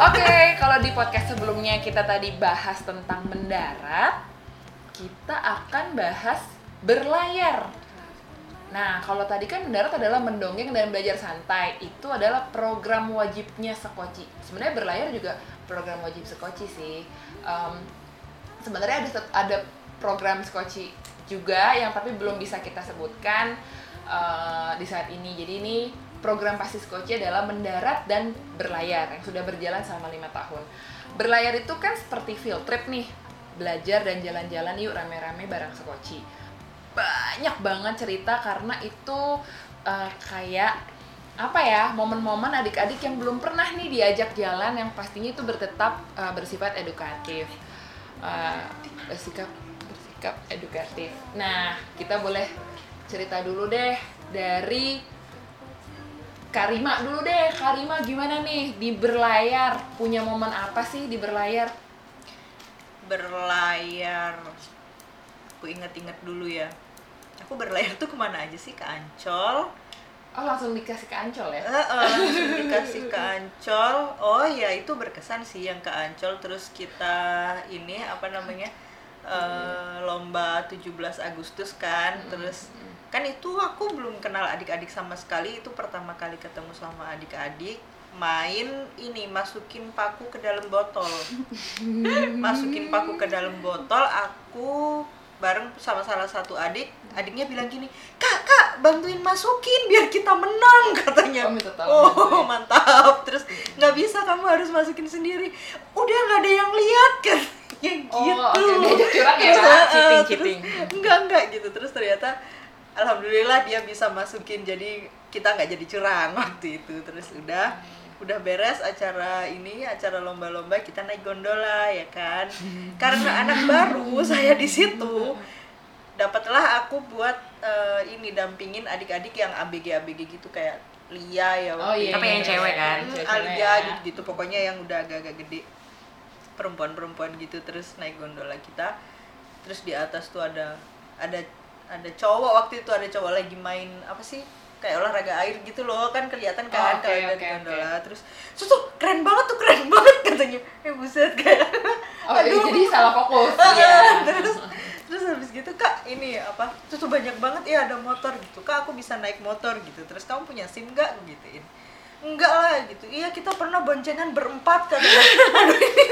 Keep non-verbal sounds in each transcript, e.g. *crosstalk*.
Oke, kalau di podcast sebelumnya kita tadi bahas tentang mendarat, kita akan bahas berlayar. Nah, kalau tadi kan mendarat adalah mendongeng dan belajar santai. Itu adalah program wajibnya Sekoci. Sebenarnya berlayar juga program wajib Sekoci sih. Em, sebenarnya ada ada program Sekoci juga yang tapi belum bisa kita sebutkan eh, di saat ini. Jadi ini program pasti Skoci adalah mendarat dan berlayar yang sudah berjalan selama lima tahun. Berlayar itu kan seperti field trip nih, belajar dan jalan-jalan yuk rame-rame bareng Skoci. Banyak banget cerita karena itu eh, kayak apa ya momen-momen adik-adik yang belum pernah nih diajak jalan yang pastinya itu bertetap eh, bersifat edukatif Eh, bersikap bersikap edukatif. Nah kita boleh cerita dulu deh dari Karima dulu deh, Karima gimana nih? Di berlayar? Punya momen apa sih di berlayar? berlayar. Aku inget-inget dulu ya. Aku berlayar tuh ke mana aja sih? Ke Ancol. Oh langsung dikasih ke Ancol ya? Eh, eh, langsung dikasih ke Ancol. Oh ya itu berkesan sih yang ke Ancol. Terus kita ini apa namanya eh, lomba 17 Agustus kan. Terus kan itu aku belum kenal adik-adik sama sekali. Itu pertama kali ketemu sama adik-adik. Main ini masukin paku ke dalam botol. *laughs* Masukin paku ke dalam botol aku bareng sama salah satu adik. Adiknya bilang gini kak kak bantuin masukin biar kita menang *laughs* katanya. Oh, minta oh bantuin. mantap. Terus nggak bisa kamu harus masukin sendiri. Udah nggak ada yang lihat *laughs* kan ya Oh, gitu. diajak curang ya, Cheating, cheating. enggak enggak gitu. Terus ternyata alhamdulillah dia bisa masukin jadi kita nggak jadi curang *laughs* waktu itu terus udah udah beres acara ini acara lomba-lomba kita naik gondola ya kan *laughs* karena anak baru saya di situ dapatlah aku buat eh, ini dampingin adik-adik yang ABG ABG gitu kayak Lia ya Oh, waktu iya, itu. Tapi yang cewek kan? Hmm, Cewek-cewek Alia ya. gitu gitu pokoknya yang udah agak-agak gede perempuan-perempuan gitu terus naik gondola kita terus di atas tuh ada ada ada cowok waktu itu ada cowok lagi main apa sih kayak olahraga air gitu loh kan kelihatan kan Oh, oke, kalau dari oke, gondola. Terus terus tuh keren banget tuh keren *laughs* banget katanya. Eh buset kayak Oh iya, jadi salah fokus. *laughs* Iya. terus terus habis gitu kak ini apa terus tuh banyak banget ya ada motor gitu. Kak aku bisa naik motor gitu. Terus kamu punya sim nggak? Gituin. Enggak lah gitu. Iya kita pernah boncengan berempat *laughs* Aduh, ini.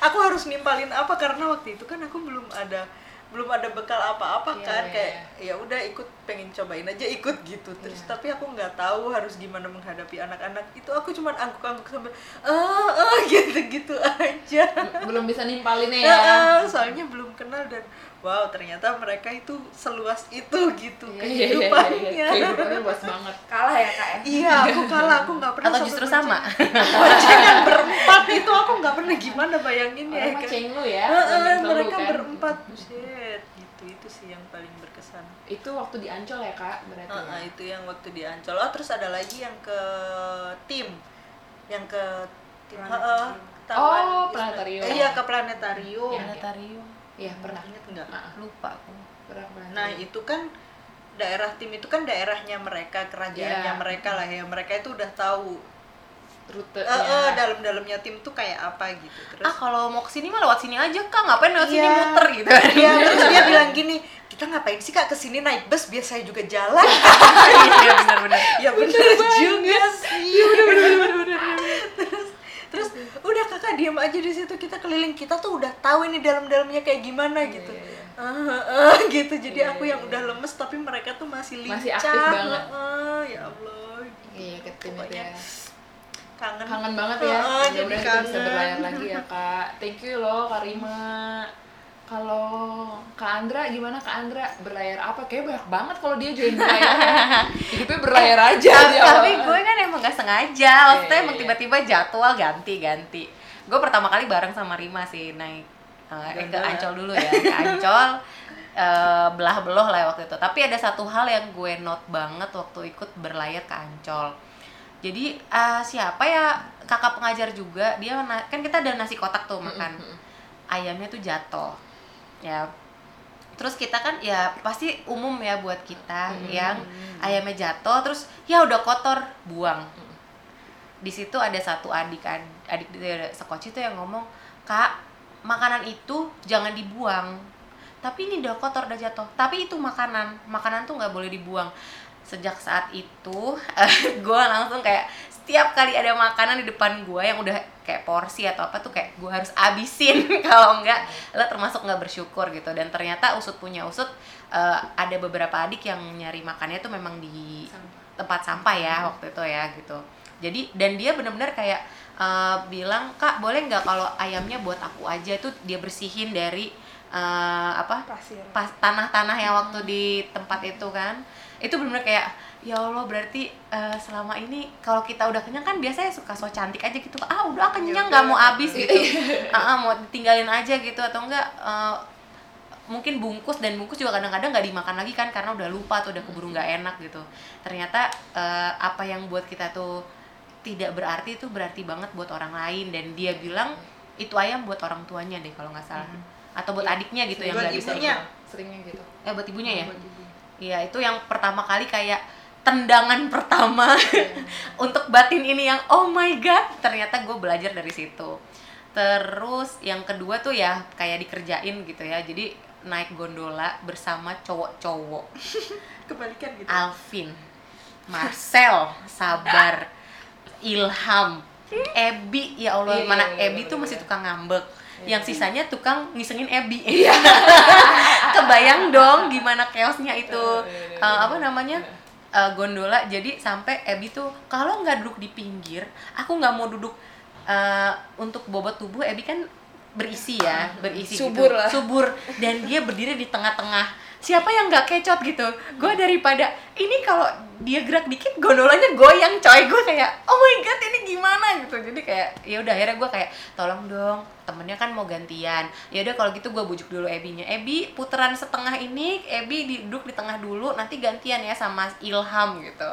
Aku harus nimpalin apa karena waktu itu kan aku belum ada belum ada bekal apa-apa Iya, kan iya, kayak ya udah ikut pengen cobain aja ikut gitu terus Iya. tapi aku nggak tahu harus gimana menghadapi anak-anak itu aku cuman angguk-angguk sambil ah ah *laughs* gitu-gitu aja Belum bisa nimpalinnya ya. Heeh, soalnya belum kenal dan wow ternyata mereka itu seluas itu gitu Iya, iya, iya, iya. kehidupannya. Kehidupannya luas banget. kalah ya kak ya Iya, aku kalah, aku nggak pernah. Atau justru sama? Boncengan berempat itu aku nggak pernah gimana mah kan. ceng lu ya. Selalu mereka kan. berempat, buset, gitu itu sih yang paling berkesan. Itu waktu di Ancol ya kak berarti. Heeh, ya? itu yang waktu di Ancol. Oh, terus ada lagi yang ke tim, yang ke tim. Heeh, taman Oh, planetarium. Eh, iya ke planetarium. Planetarium. Iya pernah. Ingat nggak? Ah, Lupa aku. pernah pernah. Nah itu kan daerah tim itu kan daerahnya mereka, kerajaannya Iya. mereka lah ya. Mereka itu udah tahu rute. eh eh, dalam-dalamnya tim tuh kayak apa gitu. Terus Ah kalau mau ke sini mah lewat sini aja kak, ngapain lewat sini Iya. muter gitu? Iya, terus dia *laughs* bilang gini, kita ngapain sih kak ke sini naik bus biar saya juga jalan. *laughs* Iya benar-benar. ya bener, juga sih. udah kakak diam aja di situ kita keliling kita tuh udah tahu ini dalam-dalamnya kayak gimana gitu. iya, iya. Ah, ah, *laughs* gitu jadi Iya, aku iya, yang udah lemes tapi mereka tuh masih lincah. Masih aktif banget. Ah, ya Allah. Iya ke tim itu Pokoknya ya. kangen Kangen banget ya. Heeh, jadi kita bisa kangen. berlayar *laughs* lagi ya kak. Thank you loh Karima. Kalau Kak Andra gimana Kak Andra berlayar apa? Kayak banyak banget kalau dia join *laughs* berlayar. Hidupnya berlayar aja Tapi, dia. tapi awalnya. gue kan emang gak sengaja, maksudnya Iya, emang iya. tiba-tiba jadwal ganti-ganti. Gue pertama kali bareng sama Rima sih naik eh, ke. Ancol dulu ya, ke Ancol. Eh, belah beloh lah waktu itu. Tapi ada satu hal yang gue note banget waktu ikut berlayar ke Ancol. Jadi eh, siapa ya kakak pengajar juga dia kan kita ada nasi kotak tuh makan. Ayamnya tuh jatuh ya. Terus kita kan ya pasti umum ya buat kita yang ayamnya jatuh terus ya udah kotor buang di situ ada satu adik adik sekoci itu yang ngomong kak makanan itu jangan dibuang. Tapi ini udah kotor udah jatuh. Tapi itu makanan. Makanan tuh nggak boleh dibuang. Sejak saat itu *laughs* gue langsung kayak setiap kali ada makanan di depan gue yang udah kayak porsi atau apa tuh kayak gue harus abisin *laughs* kalau enggak lo termasuk nggak bersyukur gitu. Dan ternyata usut punya usut uh, ada beberapa adik yang nyari makannya tuh memang di tempat sampah ya waktu itu ya gitu jadi dan dia benar-benar kayak uh, bilang kak boleh nggak kalau ayamnya buat aku aja? Tuh dia bersihin dari uh, apa tanah-tanah yang waktu di tempat itu kan. Itu benar-benar kayak ya Allah berarti uh, selama ini kalau kita udah kenyang kan biasanya suka so cantik aja gitu. Ah udah kenyang nggak mau habis gitu. uh, *laughs* uh, mau tinggalin aja gitu atau enggak uh, mungkin bungkus dan bungkus juga kadang-kadang nggak dimakan lagi kan karena udah lupa atau udah keburu nggak enak gitu. Ternyata uh, apa yang buat kita tuh tidak berarti itu berarti banget buat orang lain. Dan dia bilang itu ayam buat orang tuanya deh kalau nggak salah. Hmm. atau buat ya. adiknya gitu yang nggak bisa seringnya gitu. Eh buat ibunya ya? Iya itu yang pertama kali kayak tendangan pertama *laughs* untuk batin ini yang oh my god. Ternyata gue belajar dari situ. Terus yang kedua tuh ya kayak dikerjain gitu ya. Jadi naik gondola bersama cowok-cowok. *laughs* Kebalikan gitu. Alvin Marcel Sabar Ilham. Ebi ya Allah iya, mana iya, iya, Ebi tuh masih tukang ngambek. Iya. yang sisanya tukang ngisengin Ebi. *laughs* Iya. *laughs* kebayang dong gimana chaosnya itu. Uh, apa namanya uh, gondola jadi sampai Ebi tuh kalau nggak duduk di pinggir aku nggak mau duduk uh, untuk bobot tubuh Ebi kan berisi ya berisi gitu. subur gitu. lah. Subur. Dan dia berdiri di tengah-tengah. Siapa yang nggak kecot gitu? Gue daripada ini kalau dia gerak dikit gondolanya goyang coy. Gue kayak oh my god ini gimana? Gitu. Jadi kayak ya udah akhirnya gue kayak tolong dong temennya kan mau gantian. Ya udah kalau gitu gue bujuk dulu Ebinya. Ebi putaran setengah ini Ebi duduk di tengah dulu nanti gantian ya sama Ilham gitu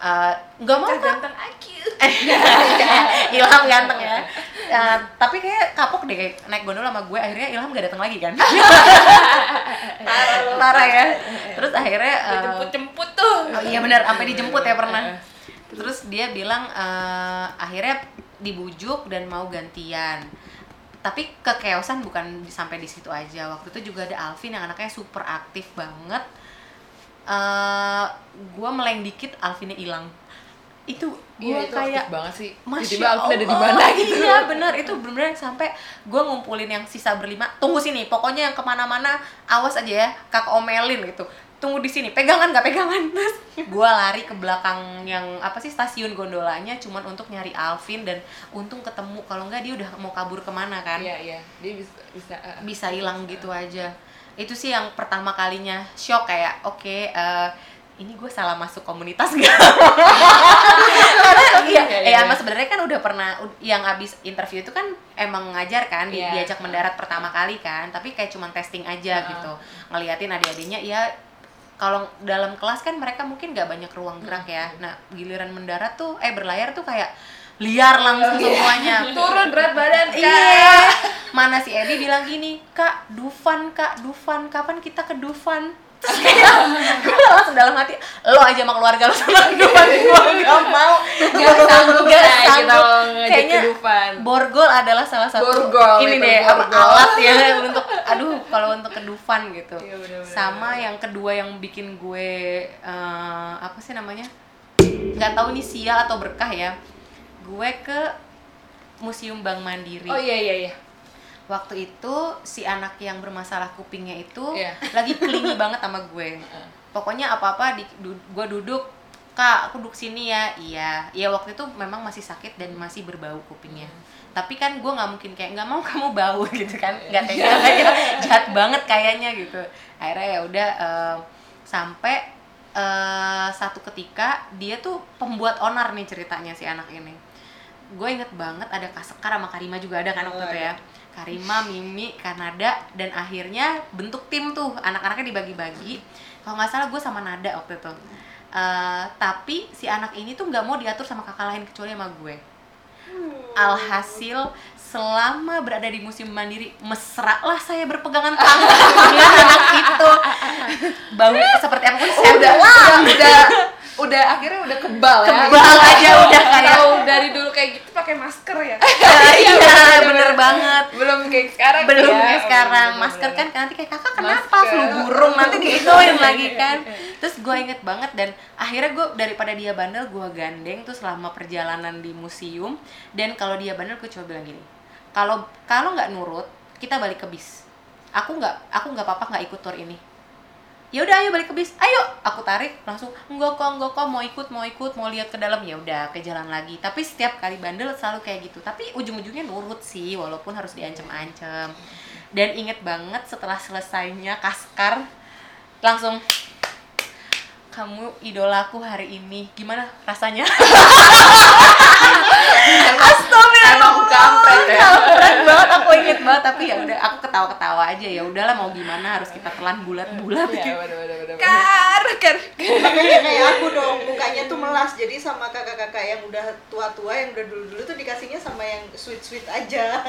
uh, nggak mau ganteng aku *laughs* Ilham ganteng ya. Uh, tapi kayak kapok deh kayak naik gondola sama gue akhirnya Ilham gak datang lagi kan? *laughs* Parah ya. Terus akhirnya uh, jemput jemput tuh. Oh iya benar sampai dijemput ya pernah. terus dia bilang uh, akhirnya dibujuk dan mau gantian. Tapi kekeosan bukan sampai di situ aja. Waktu itu juga ada Alvin yang anaknya super aktif banget uh, gue meleng dikit Alvinnya hilang. Itu gue iya, kayak banget sih. Masih Alvin ada di mana gitu. Iya bener. Itu bener sampai gue ngumpulin yang sisa berlima. Tunggu sini pokoknya yang ke mana-mana awas aja ya kak omelin gitu. Tunggu di sini. Pegangan nggak pegangan? Terus gue lari ke belakang yang apa sih stasiun gondolanya cuman untuk nyari Alvin dan untung ketemu. Kalau nggak dia udah mau kabur ke mana kan. Iya iya. Dia bisa bisa uh, bisa hilang uh, gitu aja itu sih yang pertama kalinya shock kayak oke okay, uh, eh, ini gue salah masuk komunitas *laughs* gak? Karena iya, ya, ya, ya. sebenarnya kan udah pernah yang abis interview itu kan emang ngajar kan di, yeah. diajak mendarat pertama kali kan, tapi kayak cuman testing aja uh. gitu, ngeliatin adik-adiknya ya kalau dalam kelas kan mereka mungkin gak banyak ruang gerak ya, nah giliran mendarat tuh eh berlayar tuh kayak liar langsung iya. semuanya. Turun berat badan kak. Iya mana si Edi bilang gini kak Dufan kak Dufan kapan kita ke Dufan? Gue langsung dalam hati lo aja sama keluarga lo sama Dufan gue gak mau. Gak sanggup gak sanggup. kayaknya borgol adalah salah satu borgol, ini deh apa alat ya untuk aduh kalau untuk ke Dufan gitu. Iya, bener -bener. sama yang kedua yang bikin gue uh, apa sih namanya? Nggak tahu ini sial atau berkah ya gue ke Museum Bank Mandiri. Oh iya iya iya. Waktu itu si anak yang bermasalah kupingnya itu yeah. *laughs* lagi kelingi banget sama gue. Pokoknya apa-apa di du, gue duduk, "Kak, aku duduk sini ya." Iya. Iya waktu itu memang masih sakit dan masih berbau kupingnya. Tapi kan gue nggak mungkin kayak nggak mau kamu bau *laughs* gitu kan. Nggak tega aja. Jahat banget kayaknya gitu. Akhirnya ya udah uh, sampai uh, satu ketika dia tuh pembuat onar nih ceritanya si anak ini gue inget banget ada Kak Sekar sama Karima juga ada kan waktu oh, itu ya Karima, Mimi, Kanada dan akhirnya bentuk tim tuh. Anak-anaknya dibagi-bagi. Kalau nggak salah gue sama Nada waktu itu. Uh, tapi si anak ini tuh nggak mau diatur sama kakak lain kecuali sama gue. Hmm. alhasil selama berada di musim mandiri mesra lah saya berpegangan tangan *laughs* dengan anak itu. Bau seperti apa pun saya udah, udah, udah udah akhirnya udah kebal ya. Kebal aja udah *laughs* kayak dari dulu kayak gitu pakai masker ya. *laughs* iya bener banget. Belum kayak sekarang belum ya. kayak sekarang. Bener, masker bener. kan nanti kayak kakak kenapa Masker. flu burung? Nanti diituin lagi kan. terus gue inget banget dan akhirnya gue daripada dia bandel gue gandeng tuh selama perjalanan di museum. Dan kalau dia bandel gue coba bilang gini kalau kalau nggak nurut kita balik ke bis. Aku nggak aku nggak apa-apa nggak ikut tour ini ya udah ayo balik ke bis. Ayo. Aku tarik langsung enggak kok enggak kok mau ikut mau ikut mau lihat ke dalam. Ya udah ke jalan lagi. Tapi setiap kali bandel selalu kayak gitu. Tapi ujung-ujungnya nurut sih walaupun harus diancem-ancem dan inget banget setelah selesainya kaskar langsung kamu idolaku hari ini. Gimana rasanya? *laughs* Emang kampret ya. Kampret banget aku inget banget tapi ya udah aku ketawa-ketawa aja. Ya udahlah mau gimana harus kita telan bulat-bulat ya bener bener bener Kar, kar. kayak aku dong mukanya tuh melas jadi sama kakak-kakak yang udah tua-tua yang udah dulu-dulu tuh dikasihnya sama yang sweet-sweet aja.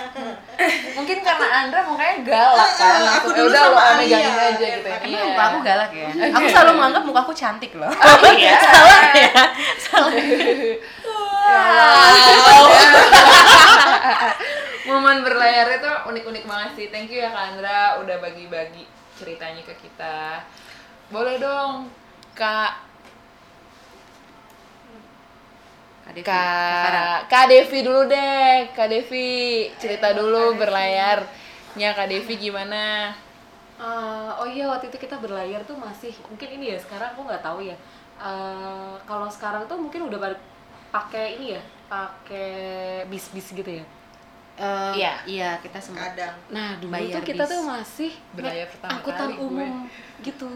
Mungkin karena Andra mukanya galak kan. langsung, aku "Ya dulu udah sama lo megangin aja ya, gitu pakai iya. Emang muka aku galak ya? Aku selalu menganggap muka aku cantik loh. iya? *laughs* Salah ya? Salah. *laughs* momen berlayar itu unik-unik banget sih. Thank you ya Kak Andra udah bagi-bagi ceritanya ke kita. Boleh dong Kak Kak Devi, Kak Devi dulu deh Kak Devi cerita dulu berlayarnya Kak Devi gimana Eh, oh iya waktu itu kita berlayar tuh masih mungkin ini ya sekarang aku nggak tahu ya. Eh, kalau sekarang tuh mungkin udah pakai ini ya, pakai bis-bis gitu ya. Eh, Iya. Iya, kita sempat. kadang Nah dulu Bayar tuh kita bis. tuh masih Berlayar pertama angkutan kali gue. umum gitu.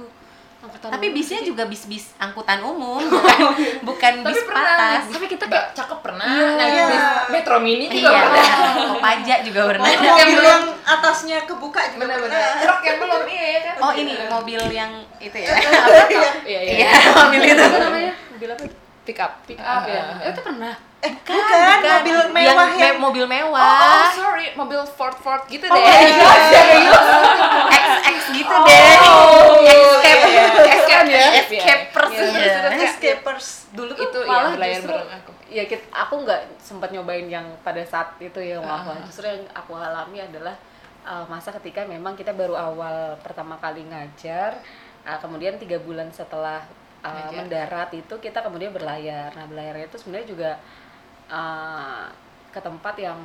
Angkutan Tapi umum. bisnya juga bis-bis angkutan umum, *laughs* bukan bukan tapi bis pernah patas. tapi kita kayak- cakep pernah Iya. naik Iya. bis Metro Mini juga Iya, pernah Kopaja juga pernah. Yang mobil belum- yang atasnya kebuka juga bener-bener pernah truk yang belum iya ya kan Oh ini mobil yang itu ya? iya iya Iya, *laughs* mobil itu. apa namanya? Mobil apa? pick up Pick up ya. Ah, ah, ah. Itu pernah. eh bukan, mobil mewah yang, yang me- mobil Oh, mewah. oh, sorry, mobil Ford Ford gitu Oh deh. my God, XX gitu deh. Escape, iya, iya. Escape ya. Escapers Iya, ya. terus, terus, terus. escapers Dulu tuh Itu malah ya justru aku. ya kita, aku nggak sempat nyobain yang pada saat itu ya Ah, waktu justru yang aku alami adalah uh, masa ketika memang kita baru awal pertama kali ngajar uh, kemudian tiga bulan setelah uh, Ngajar. mendarat itu kita kemudian berlayar nah berlayarnya itu sebenarnya juga uh, ke tempat yang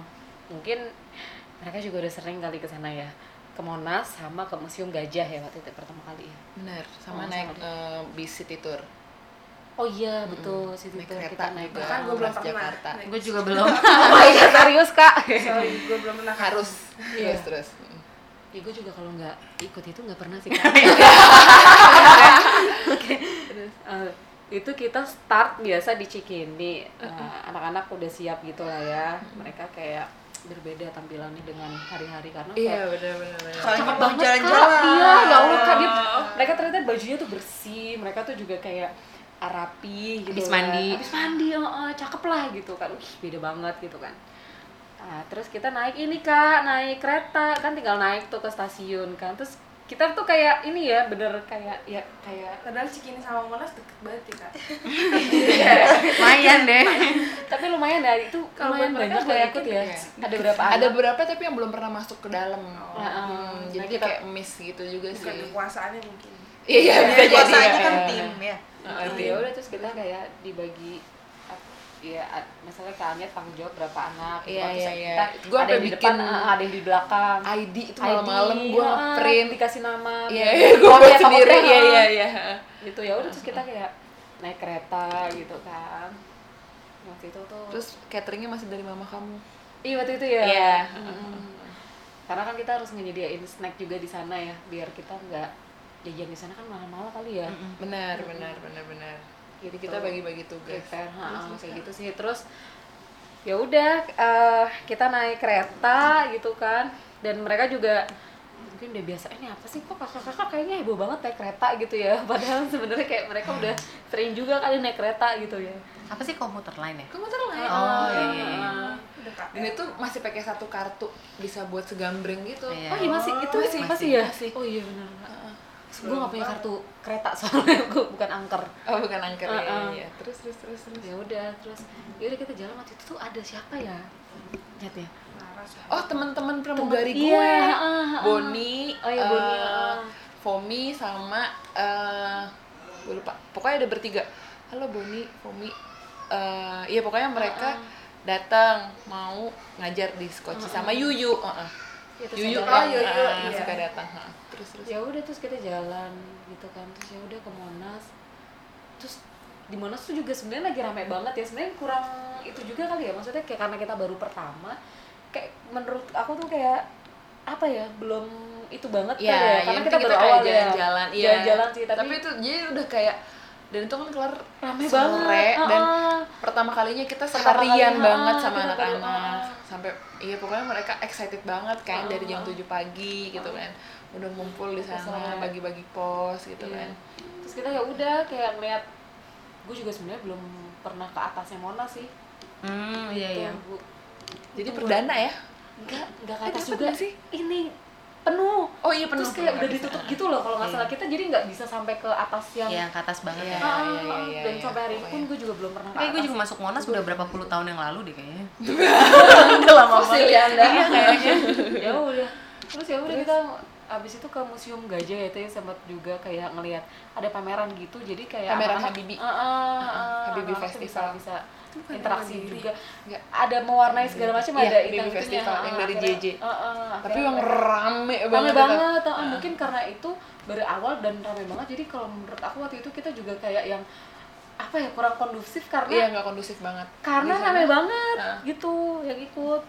mungkin mereka juga udah sering kali ke sana ya ke Monas sama ke Museum Gajah ya waktu itu pertama kali ya Bener, sama Oh, naik sama. eh, bis city tour. oh iya betul Mm-mm. situ naik kereta kita naik juga. Kan gue belum pernah. Gue juga *laughs* belum. oh iya serius kak Sorry, gue belum pernah. Harus Iya. terus terus. Ya gue juga kalau nggak ikut itu nggak pernah sih kak. *laughs* Oke. Eh, itu kita start biasa di Cikini. Eh, Anak-anak udah siap gitu lah ya. Mereka kayak berbeda tampilannya dengan hari-hari karena Iya, kayak bener bener bener. Soalnya mau banget jalan-jalan. Iya, ya Allah kak dia, mereka ternyata bajunya tuh bersih. Mereka tuh juga kayak rapi gitu Habis kan. mandi. Habis mandi, oh, oh, cakep lah gitu kan. Wih, beda banget gitu kan. Nah, terus kita naik ini kak, naik kereta kan tinggal naik tuh ke stasiun kan. Terus kita tuh kayak ini ya, bener kayak ya kayak Padahal Cikini sama Monas deket banget ya kak. *laughs* Lumayan deh. tapi lumayan ya itu Kalau lumayan banyak udah ikut ikut ya. ya. Ada berapa Ada anak. beberapa tapi yang belum pernah masuk ke dalam. Heeh. Hmm, Nah, jadi kita- kayak miss gitu juga Bukan sih. kekuasaannya mungkin. Iya, iya, bisa jadi. Kuasanya kan ya. tim ya Heeh, Nah, ya udah terus kita kayak dibagi ya a- misalnya kalian tanggung jawab berapa anak gitu Iya, iya, iya. kita Gua ada yang di depan eh, ada yang di belakang ID itu malam-malam gue print. dikasih nama Iya, biar- iya, gue buat ya, sendiri. Iya, iya, iya. gitu ya udah terus kita kayak naik kereta gitu kan waktu itu tuh Terus cateringnya masih dari mama kamu. iya waktu itu ya Iya. Mm-mm. karena kan kita harus nyediain snack juga di sana ya biar kita nggak jajan di sana kan mahal-mahal kali ya Benar, benar, benar, benar. Jadi kita bagi-bagi tugas. prepare ha, kayak gitu sih terus ya udah eh, kita naik kereta gitu kan dan mereka juga mungkin udah biasa ini apa sih kok kakak-kakak kayaknya heboh banget naik kereta gitu ya *laughs* padahal sebenarnya kayak mereka udah sering juga kali naik kereta gitu ya Apa sih komuter lain ya? Kamu lain. Oh, iya, iya, iya. Udah kak. Dan itu masih pakai satu kartu bisa buat segambreng gitu. Iya. oh iya masih itu Masih, masih, masih, ya masih. oh iya benar gue nggak punya kartu kereta *laughs* soalnya gue bukan angker Oh bukan angker ya, Uh-uh. ya. Terus terus terus terus. ya udah terus ya udah kita jalan waktu itu tuh ada siapa ya lihat ya ya. Oh teman-teman pramugari Temen- gue, iya, uh, uh, uh. Boni, Oh, iya, Boni, uh. Fomi sama eh gue lupa. Pokoknya ada bertiga. Halo Boni, Fomi. Eh iya pokoknya mereka datang mau ngajar di Skoci sama Yuyu. Ya, terus Yuyu kan Yuyu, uh, iya. suka datang. uh. Terus terus. ya udah terus kita jalan gitu kan. Terus ya udah ke Monas. Terus di Monas tuh juga sebenarnya lagi rame banget ya. Sebenarnya kurang itu juga kali ya. Maksudnya kayak karena kita baru pertama kayak menurut aku tuh kayak apa ya belum itu banget Iya, kali ya. karena kita penting baru awal ya. jalan-jalan, iya. jalan-jalan sih tapi, Tapi itu jadi udah kayak dan itu kan kelar rame sore banget dan ah. pertama kalinya kita seharian banget sama kita anak-anak. sampai iya pokoknya mereka excited banget kan Ah, dari jam ah. 7 pagi gitu kan udah ngumpul di sana bagi-bagi pos gitu Iya. kan terus kita ya udah kayak ngeliat gue juga sebenarnya belum pernah ke atasnya Monas sih Hmm, iya iya. Tuh, gua- jadi itu perdana ya enggak enggak ke Eh, atas dapet juga sih? ini penuh oh iya penuh terus kayak penuh, udah ditutup bisa. gitu loh kalau nggak Iya. salah kita jadi nggak bisa sampai ke atas yang Iya, ke atas banget Iya. ya. Ah, iya, iya, iya, dan iya, sampai hari ini pun gue juga belum pernah ke Kayak gue juga masuk Monas udah berapa puluh tahun yang lalu deh kayaknya. *laughs* udah lama fosil ya anda Iya, kayaknya. *laughs* ya udah terus ya udah kita abis itu ke museum gajah ya itu ya sempat juga kayak ngelihat ada pameran gitu jadi kayak Pameran. Ah, ah, ah, Habibie anak-anak tuh Festival. bisa, bisa interaksi juga Enggak. ada mewarnai segala macam Iya, ada Habibie itu Festival yang dari JJ. tapi yang rame banget rame banget ah, mungkin karena itu baru awal dan rame banget jadi kalau menurut aku waktu itu kita juga kayak yang apa ya kurang kondusif karena iya nggak kondusif banget karena rame banget Ah. gitu yang ikut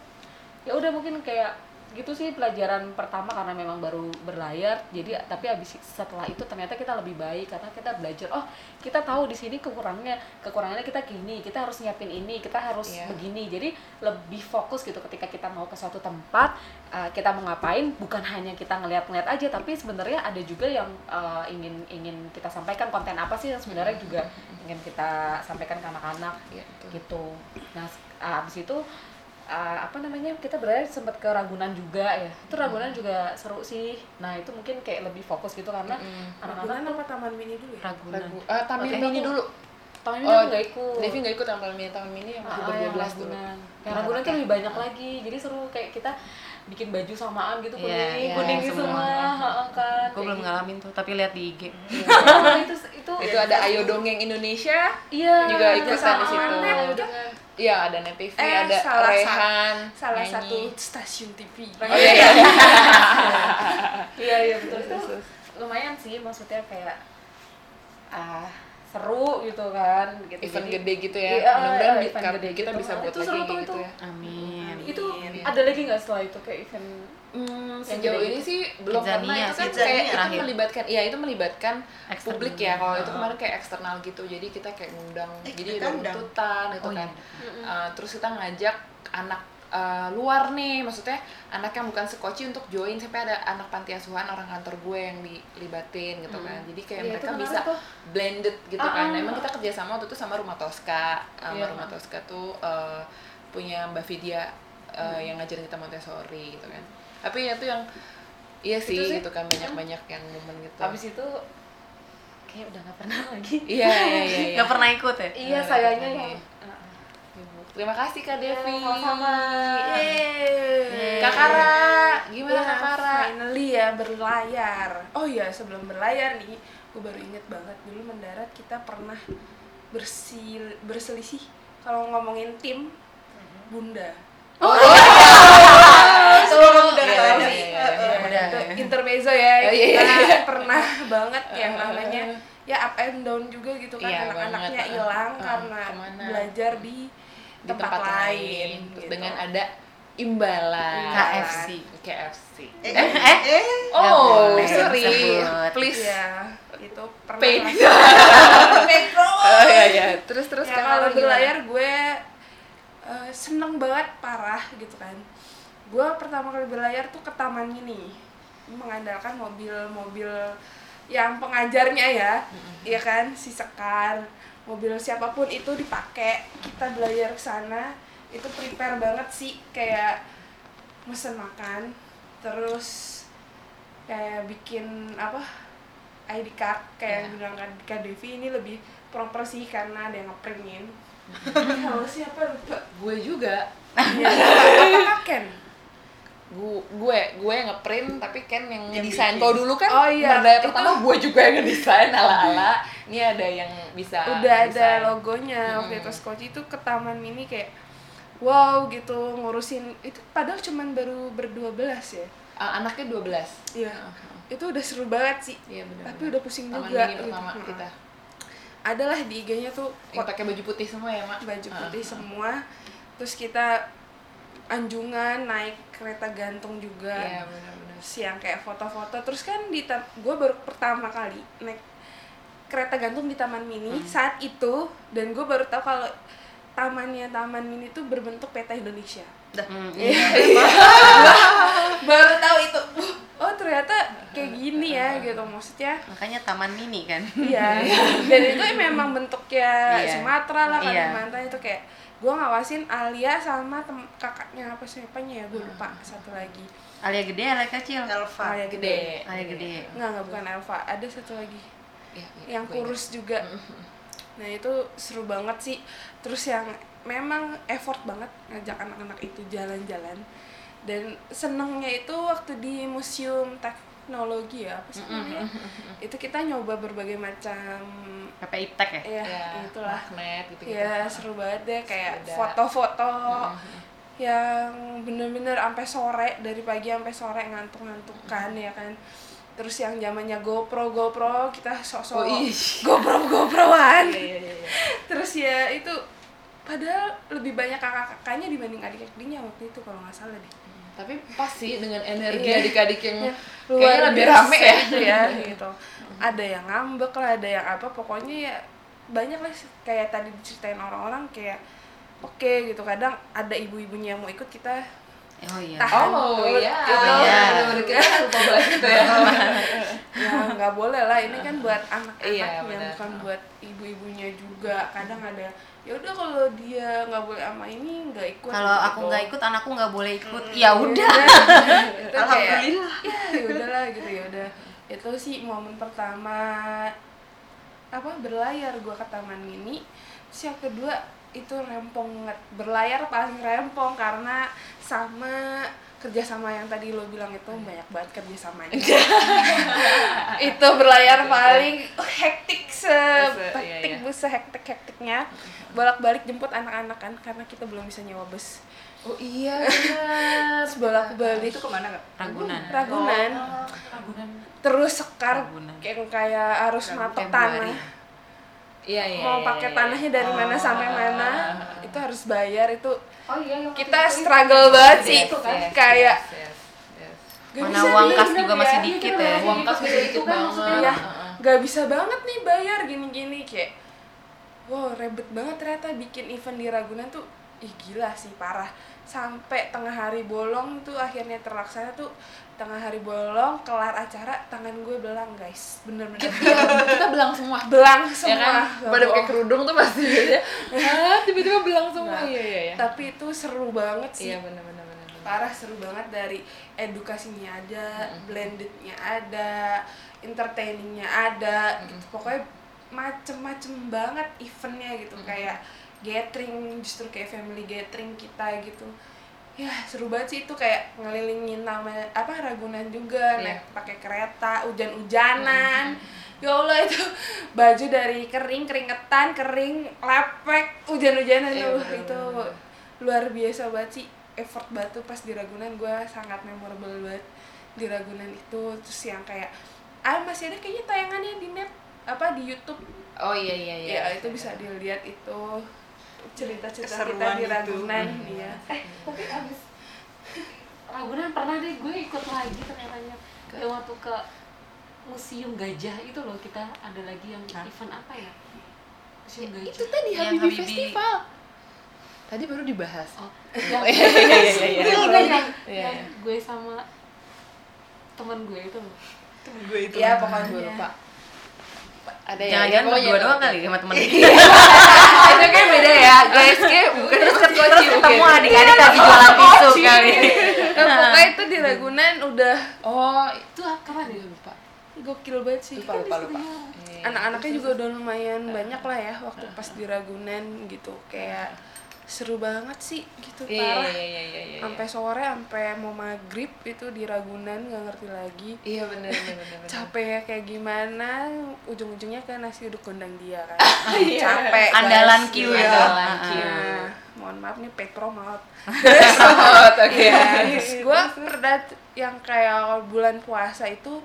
ya udah mungkin kayak gitu sih pelajaran pertama karena memang baru berlayar jadi tapi habis setelah itu ternyata kita lebih baik karena kita belajar oh kita tahu di sini kekurangannya kekurangannya kita gini kita harus nyiapin ini kita harus Iya. begini jadi lebih fokus gitu ketika kita mau ke suatu tempat uh, kita mau ngapain bukan hanya kita ngeliat-ngeliat aja tapi sebenarnya ada juga yang uh, ingin ingin kita sampaikan konten apa sih yang sebenarnya juga ingin kita sampaikan ke anak-anak Iya, betul. gitu. Nah, ah, abis itu ah, apa namanya kita berarti sempat ke Ragunan juga ya. Itu Ragunan juga seru sih. Nah itu mungkin kayak lebih fokus gitu karena anak-anak Ragunan apa Taman Mini dulu ya? Ragunan. Ragu, ah, Taman Oke. Mini dulu. tahun ini Oh, aku nggak ikut. Devi nggak ikut Taman Mini, Taman Mini yang Ah, udah yang 12 dulu. Ragunan. Yang Ragunan tuh lebih banyak lagi. Jadi seru kayak kita bikin baju samaan gitu Iya, kuning, iya, kuning gitu semua. semua, heeh, kan. Gue belum ngalamin tuh, tapi lihat di IG. Iya, *laughs* itu itu Itu ada Ayo Dongeng Indonesia. Iya, juga ikutan di situ. Iya, ada Net TV, Eh, ada salah Rehan, Salah nyanyi. satu stasiun TV. Oh *laughs* iya, iya. iya iya betul itu Terus, terus. lumayan sih maksudnya kayak ah seru gitu kan gitu Event Jadi- gede gitu ya. Iya, Mudah-mudahan iya, event gede kita gitu. bisa Ah, buat itu lagi seru kayak tuh gitu itu. ya. Amin. itu Amin. ada lagi nggak setelah itu kayak event Hmm, Yang sejauh ini gitu. sih belum Kidzania karena itu kan sih, kayak itu terakhir. melibatkan iya itu melibatkan Eksternal. publik ya kalau itu Ah. kemarin kayak eksternal gitu jadi kita kayak ngundang Eh, jadi ada undang. tuntutan gitu Oh, kan iya. Uh, terus kita ngajak anak uh, luar nih. Maksudnya anak yang bukan sekoci untuk join. Sampai ada anak panti asuhan orang kantor gue yang dilibatin gitu kan. Jadi kayak itu mereka bisa tuh. blended gitu Ah, kan. Ah, emang kita kerjasama waktu itu sama rumah Tosca. Sama Iya. rumah Tosca tuh uh, punya mbak Vidya uh, yang ngajarin kita Montessori gitu kan. Tapi ya tuh yang iya sih, sih, gitu kan. Banyak-banyak yang momen gitu. Habis itu kayak udah nggak pernah lagi. Iya iya iya, iya. Gak pernah ikut ya? iya Nggak sayangnya yang. Terima kasih kak Devi sama-sama. Yeay. Kak Kara gimana Ya, Kak Kara Finally ya berlayar. Oh iya sebelum berlayar nih, gue baru inget banget dulu mendarat kita pernah bersil berselisih kalau ngomongin tim Bunda. Iya, iya, iya, iya, eh, iya, eh, udah, itu iya. intermezzo ya Oh, iya, kita iya. pernah banget yang namanya ya up and down juga gitu kan Iya, anak-anaknya hilang karena ke mana? belajar di di tempat, lain, Terus gitu. dengan ada imbalan. KFC. KFC Eh, eh eh, eh, oh boleh sorry. disebut. please. Iya, itu pernah Paid. *laughs* bro. oh iya iya. Terus terus ya, kalau gimana? berlayar gue eh, seneng banget parah gitu kan. Gue pertama kali berlayar tuh ke taman ini. Mengandalkan mobil-mobil yang pengajarnya ya. Ya kan? Si Sekar mobil siapa pun itu dipakai kita berlayar ke sana itu prepare banget sih kayak mesen makan terus kayak bikin apa ID card kayak yang bilang Kak- Kak Devi ini lebih proper sih karena ada yang ngeprintin. Kalau siapa lupa. Gue juga. Iya. apakah Ken? Gue gue gue yang ngeprint tapi Ken yang Yang ngedesain. bikin. kalau dulu kan Oh iya, berdaya pertama gue juga yang ngedesain ala ala ini ada yang bisa udah ada desain. logonya waktu Hmm. itu Skoci itu ke taman mini kayak wow gitu ngurusin itu padahal cuman baru berdua belas ya. Ah, anaknya 12 iya. Itu udah seru banget sih. Iya benar tapi udah pusing Taman juga mini pertama gitu. kita. Adalah di IG-nya tuh yang pakai baju putih semua ya mak? Baju putih ah. semua. Terus kita anjungan naik kereta gantung juga. Iya benar-benar siang kayak foto-foto terus kan di gue baru pertama kali naik kereta gantung di taman mini Hmm. saat itu dan gue baru tahu kalau tamannya taman mini itu berbentuk peta Indonesia. Hmm, *laughs* baru tahu itu oh ternyata kayak gini ya gitu. Maksudnya makanya taman mini kan? Iya. *laughs* Dan itu memang bentuknya Iya. Sumatera lah, Iya. Kalimantan itu kayak gue ngawasin Alia sama tem kakaknya apa siapanya ya gue lupa satu lagi. Alia gede Alia kecil? Elva Alia gede. Gede. Alia gede. Nggak nggak bukan Elva ada satu lagi Iya, yang gue ingat. kurus juga. Nah itu seru banget sih. Terus yang memang effort banget ngajak anak-anak itu jalan-jalan. Dan senengnya itu waktu di museum teknologi ya apa sih namanya? itu kita nyoba berbagai macam PPI Tech ya? Ya, ya, itulah. magnet gitu ya seru banget deh kayak foto-foto yang bener-bener sampai sore dari pagi sampai sore ngantuk-ngantukan ya kan terus yang zamannya GoPro GoPro kita sok-sok Oh, ih. GoPro GoProan. Iya iya iya. Terus ya itu padahal lebih banyak kakak-kakaknya dibanding adik-adiknya waktu itu kalau nggak salah deh. Tapi pas sih dengan energi Iya. adik-adik yang Ya, kayaknya lebih rame ya. itu ya *laughs* gitu. Ada yang ngambek lah ada yang apa pokoknya ya banyak lah kayak tadi diceritain orang-orang kayak oke gitu. Kadang ada ibu-ibunya yang mau ikut kita oh iya Tahan. Oh Gitu. iya, Gitu. Iya. kita lupa bahas itu ya. *laughs* ya nggak boleh lah ini kan buat anak-anaknya Iya, bukan buat ibu-ibunya juga kadang ada ya udah kalau dia nggak boleh sama ini nggak ikut kalau gitu. aku nggak ikut anakku nggak boleh ikut ya udah Itu kayak, *laughs* Alhamdulillah. ya ya udahlah gitu ya udah itu sih momen pertama apa berlayar gua ke taman mini terus yang kedua itu rempong banget berlayar paling rempong karena sama kerjasama yang tadi lo bilang itu banyak banget kerjasamanya. *laughs* Itu berlayar paling hektik se iya, iya. bus sehektik hektiknya bolak balik jemput anak-anak kan karena kita belum bisa nyewa bus. Oh iya bolak balik itu ke mana kak? Ragunan. Ragunan. Ragunan. terus sekar Ragunan. kayak kayak harus matok tanah Iya iya. mau iya, pakai iya. tanahnya dari mana Oh. sampai mana itu harus bayar itu Oh iya, kita itu struggle banget Yes, sih yes, yes, kayak yes, yes, yes. gak mana bisa uang kas juga ya. masih Iya, dikit ya Uang kas Itu masih dikit kan banget. maksudnya. Iya. Heeh. gak bisa banget nih bayar gini-gini kayak wow ribet banget ternyata bikin event di Ragunan tuh ih gila sih parah sampai tengah hari bolong tuh akhirnya terlaksana tuh tengah hari bolong kelar acara tangan gue belang guys bener-bener Iya, kita belang semua. belang Ya semua kan? Gak Pada pakai kerudung tuh pasti aja. *laughs* Ah, tiba-tiba belang semua. Nah, Iya iya iya. tapi itu seru banget sih Iya benar. parah seru banget dari edukasinya ada, blendednya ada, entertainingnya ada, gitu. pokoknya macem-macem banget eventnya gitu kayak gathering justru kayak family gathering kita gitu. Ya seru banget sih itu kayak ngelilingin nama apa Ragunan juga Iya. naik pakai kereta hujan-hujanan. Ya Allah itu baju dari kering keringetan kering lepek hujan-hujanan. Iya, tuh bener, itu luar biasa banget sih effort batu pas di Ragunan. Gue sangat memorable banget di Ragunan itu. Terus yang kayak ah masih ada kayaknya tayangannya di net apa di YouTube. Oh iya iya iya. ya itu bisa dilihat itu cerita-cerita kita di itu. Ragunan Hmm. iya Eh, tapi abis Ragunan pernah deh gue ikut lagi ternyata yang waktu ke Museum Gajah itu loh kita ada lagi yang event apa ya? Museum Gajah. Itu tadi Yang Habibie Habibie. Festival. Tadi baru dibahas. Oh, *laughs* yang, Iya iya iya iya. itu yang, Iya, yang iya. gue sama teman gue itu loh. Temen gue itu. ya Gue pokoknya lupa. Ada ya. jangan-jangan pokoknya berdua doang kali sama temen. *laughs* Itu kayak beda ya, guys. Kayak bukan terus terus ketemu ketemu adik-adik lagi jualan tisu kali. Nah, pokoknya itu di Ragunan udah. Oh, Itu kapan ya? lupa. gokil banget sih. Lupa lupa lupa. Iya. anak-anaknya juga udah lumayan banyak lah ya waktu pas di Ragunan gitu. Kayak seru banget sih gitu iya parah. iya iya iya iya sampai sore sampai mau maghrib itu di Ragunan nggak ngerti lagi iya bener bener bener bener. capeknya kayak gimana ujung-ujungnya ke nasi uduk gondang dia kan *laughs* Iya. capek Andalan guys. Q Iya. itu. Andalan Ah, Q. Nah, mohon maaf nih promote *laughs* Promote, oke gue pernah yang kayak bulan puasa itu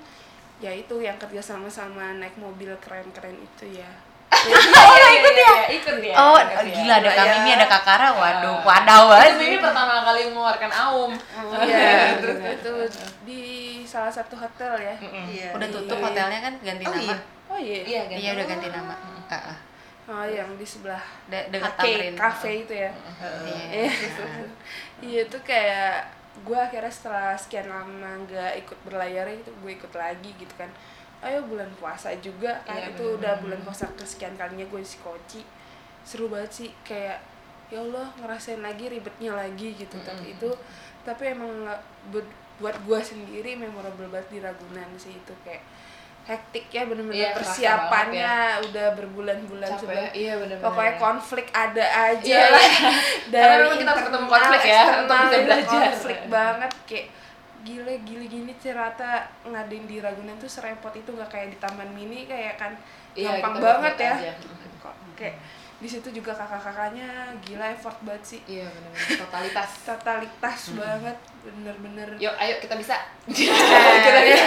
ya itu yang kerja sama-sama naik mobil keren-keren itu ya oh ikut ya ikut ya Oh, gila ada Iya. kami ini ada Kakara. Waduh, Ah. wadaw banget. ini pertama kali mengeluarkan aum Iya, itu di salah satu hotel ya. Iya. Udah tutup Iya. hotelnya kan ganti Oh, nama. iya. Oh iya. iya kan Iya udah ganti nama. Ah, ah. Oh yang di sebelah De- dekat Tamrin. cafe itu ya. Iya. Iya. *laughs* Iya itu kayak gue akhirnya setelah sekian lama nggak ikut berlayar itu gue ikut lagi gitu kan. Ayo bulan puasa juga kan Iya, itu bener. udah bulan puasa kesekian kalinya gue di Koci. Seru banget sih kayak ya Allah ngerasain lagi ribetnya lagi gitu tapi itu tapi emang nggak- bu- buat gue sendiri memorable banget di Ragunan sih itu kayak hektik ya bener-bener Iya, persiapannya udah berbulan-bulan sebelum iya bener bener pokoknya konflik ada aja Iya, lah iya. *laughs* Karena memang kita harus ketemu konflik ya, untuk bisa belajar. konflik banget kayak gile gile gini ternyata ngadain di Ragunan tuh serempot itu nggak kayak di Taman Mini kayak kan Iya, gampang banget ya aja. kok kayak di situ juga kakak-kakaknya gila effort banget sih iya bener totalitas *laughs* totalitas banget bener-bener yuk ayo *laughs* kita bisa Kita bisa.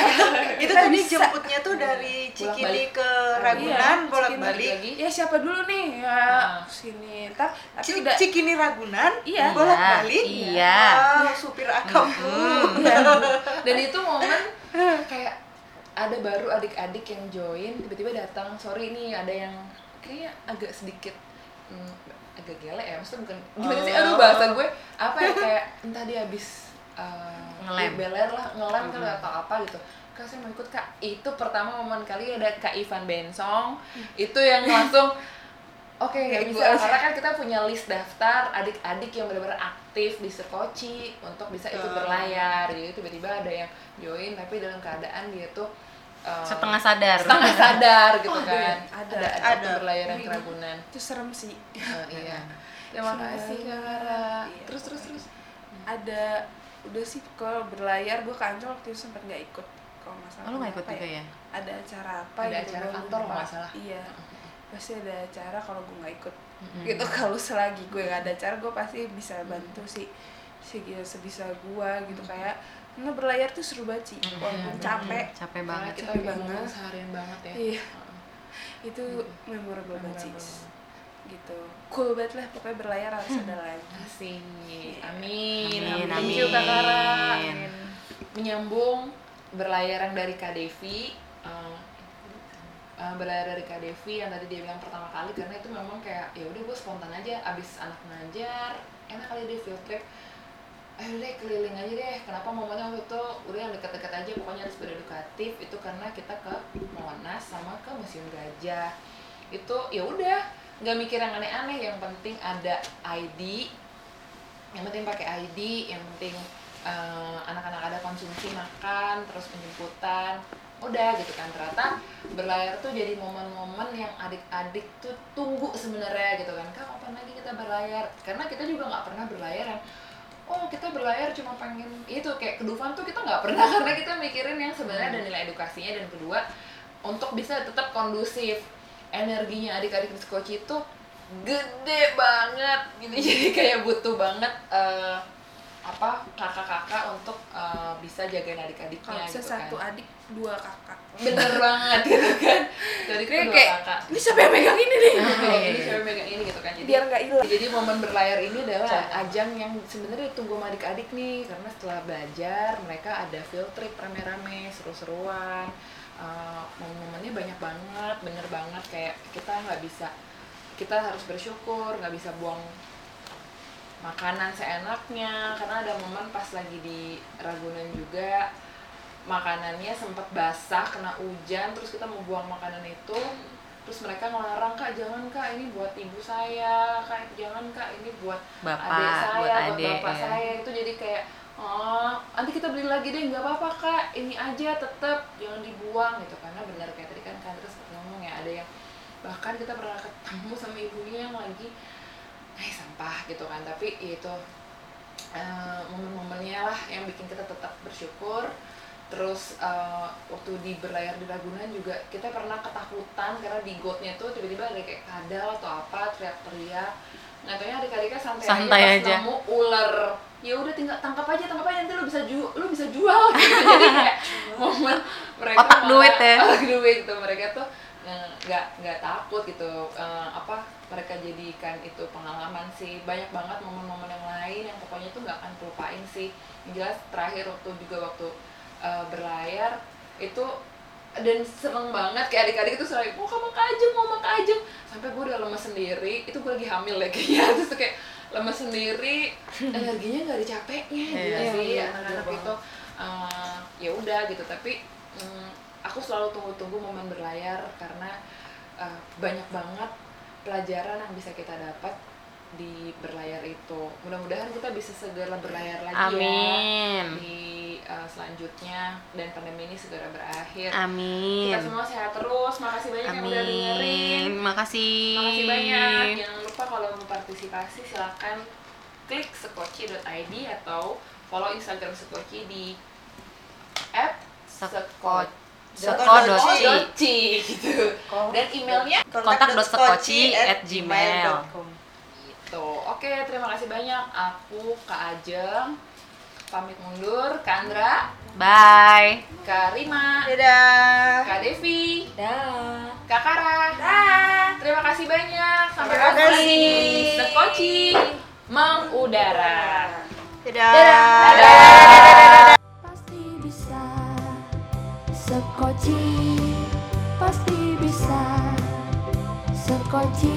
Itu Kita tadi bisa. jemputnya tuh dari Cikini ke Iya, Ragunan Cikini bolak-balik. ya siapa dulu nih ya Nah. sini ntar tapi udah Cikini Ragunan Iya. bolak-balik. Iya. Wow, supir akapku. *laughs* Iya. dan itu momen kayak ada baru adik-adik yang join tiba-tiba datang sorry nih ada yang kayaknya agak sedikit hmm, agak gele ya maksudnya bukan gimana sih? Aduh bahasa gue apa ya kayak entah dia habis uh, Ngelem. beler lah ngelem kali atau apa gitu. Kak saya mau ikut kak. Itu pertama momen kali ada kak Ivan Bensong. Itu yang langsung Oke, nggak Kayak bisa karena kan kita punya list daftar adik-adik yang benar-benar aktif di Sekoci untuk bisa ikut Oh. berlayar. Jadi tiba-tiba ada yang join tapi dalam keadaan dia tuh uh, Setengah sadar. setengah sadar gitu Oh, ada kan. ya? Ada. ada, Ada. ada berlayar yang keragunan. itu serem sih Oh, iya. *laughs* Terima Serem kasih. Kak Rara. Iya. Terus terus terus. ada udah sih kalau berlayar gue ke Ancol waktu itu sempat nggak ikut kalau nggak salah Oh, lu nggak ikut Apa juga ya? ada acara apa Ada gitu, acara kantor kalau nggak salah. iya *laughs* pasti ada acara kalau gue nggak ikut Mm-mm. gitu kalau selagi gue nggak ada acara gue pasti bisa bantu sih segi sebisa gue gitu kayak nah berlayar tuh seru banget sih walaupun capek Capek Karena banget. kita Capek banget. seharian banget ya. Iya. itu memorable banget sih gitu cool banget lah pokoknya berlayar harus ada lagi Asik. Amin. Amin, Thank you Kak Rara. amin. Menyambung berlayar yang dari Kak Devi. eh, eh, berlayar dari Kak Devi yang tadi dia bilang pertama kali karena itu memang kayak ya udah gue spontan aja abis anak ngajar enak kali deh field trip ayo deh keliling aja deh. Kenapa momennya waktu itu? Udah yang deket-deket aja pokoknya harus beredukatif itu karena kita ke Monas sama ke Museum Gajah. Itu ya udah. Nggak mikir yang aneh-aneh. Yang penting ada ID yang penting pakai ID yang penting eh, anak-anak ada konsumsi makan terus penjemputan. Udah gitu kan. Ternyata berlayar tuh jadi momen-momen yang adik-adik tuh tunggu sebenarnya gitu kan. Kapan lagi kita berlayar? Karena kita juga nggak pernah berlayar yang oh kita berlayar cuma pengen itu kayak kedufan tuh kita nggak pernah *laughs* karena kita mikirin yang sebenarnya ada nilai edukasinya dan kedua untuk bisa tetap kondusif energinya adik-adik di Skoci itu gede banget gitu. *laughs* Jadi kayak butuh banget eh, apa kakak-kakak untuk bisa jagain kalau adik-adiknya gitu satu kan adik dua kakak. Bener *laughs* banget gitu kan. Jadi Kayak- kedua kayak, kakak. Ini siapa yang megang ini nih? Ini iya, ini iya. siapa yang megang ini gitu kan. Jadi biar nggak hilang. jadi momen berlayar ini adalah ajang yang sebenarnya ditunggu sama adik-adik nih. Karena setelah belajar mereka ada field trip rame-rame seru-seruan. Eh, momen-momennya banyak banget bener banget. Kayak kita nggak bisa kita harus bersyukur nggak bisa buang makanan seenaknya karena ada momen pas lagi di Ragunan juga makanannya sempat basah kena hujan terus kita mau buang makanan itu terus mereka ngelarang kak jangan kak ini buat ibu saya kak jangan kak ini buat Bapak, adik saya buat buat, adik, bapak ya. saya itu jadi kayak oh nanti kita beli lagi deh nggak apa-apa kak ini aja tetap jangan dibuang gitu karena benar kayak tadi kan kan terus ngomong ya ada yang bahkan kita pernah ketemu sama ibunya yang lagi eh sampah gitu kan. Tapi ya itu eh, momen-momennya lah yang bikin kita tetap bersyukur. Terus eh, waktu di berlayar di Ragunan juga kita pernah ketakutan karena di gotnya tuh tiba-tiba ada kayak kadal atau apa teriak-teriak. Nggak taunya adik-adiknya santai, Santai aja, aja. pas nemu ular. Ya udah tinggal tangkap aja tangkap aja nanti lu bisa jual lu bisa jual *laughs* gitu. Jadi kayak momen mereka Otak malah- duit ya. otak duit gitu. Mereka tuh nggak nggak takut gitu. Eh, apa mereka jadikan itu pengalaman sih. Banyak banget momen-momen yang lain yang pokoknya tuh nggak akan lupain sih. Yang jelas terakhir waktu juga waktu eh, berlayar itu dan seneng banget. Kayak adik-adik itu selalu mau kamu kajeng mau makan kajeng sampai gue udah lemes sendiri. Itu gue lagi hamil ya kayaknya. *laughs* Terus tuh kayak lemes sendiri. Energinya nggak ada capeknya gitu Iya, sih. iya, anak-anak bener itu eh, ya udah gitu. Tapi mm, aku selalu tunggu-tunggu momen berlayar karena eh, banyak banget pelajaran yang bisa kita dapat di berlayar itu mudah-mudahan kita bisa segera berlayar lagi ya Amin. di uh, selanjutnya dan pandemi ini segera berakhir. Amin. Kita semua sehat terus. Makasih banyak yang udah dengerin. Amin. Makasih. Makasih banyak. Jangan lupa kalau mau partisipasi silakan klik sekoci.id atau follow Instagram Sekoci di app Seko.ci. Sekoci gitu. Dan emailnya kontak.skoci@gmail.com. gitu. Oke, terima kasih banyak. Aku Kak Ajeng pamit mundur. Kandra, Bye. Kak Rima, Dadah. Kak Devi, Dah. Kak Kara. Terima kasih banyak. Sampai kasih. di Sekoci mengudara. Dadah. Sekoci pasti bisa Sekoci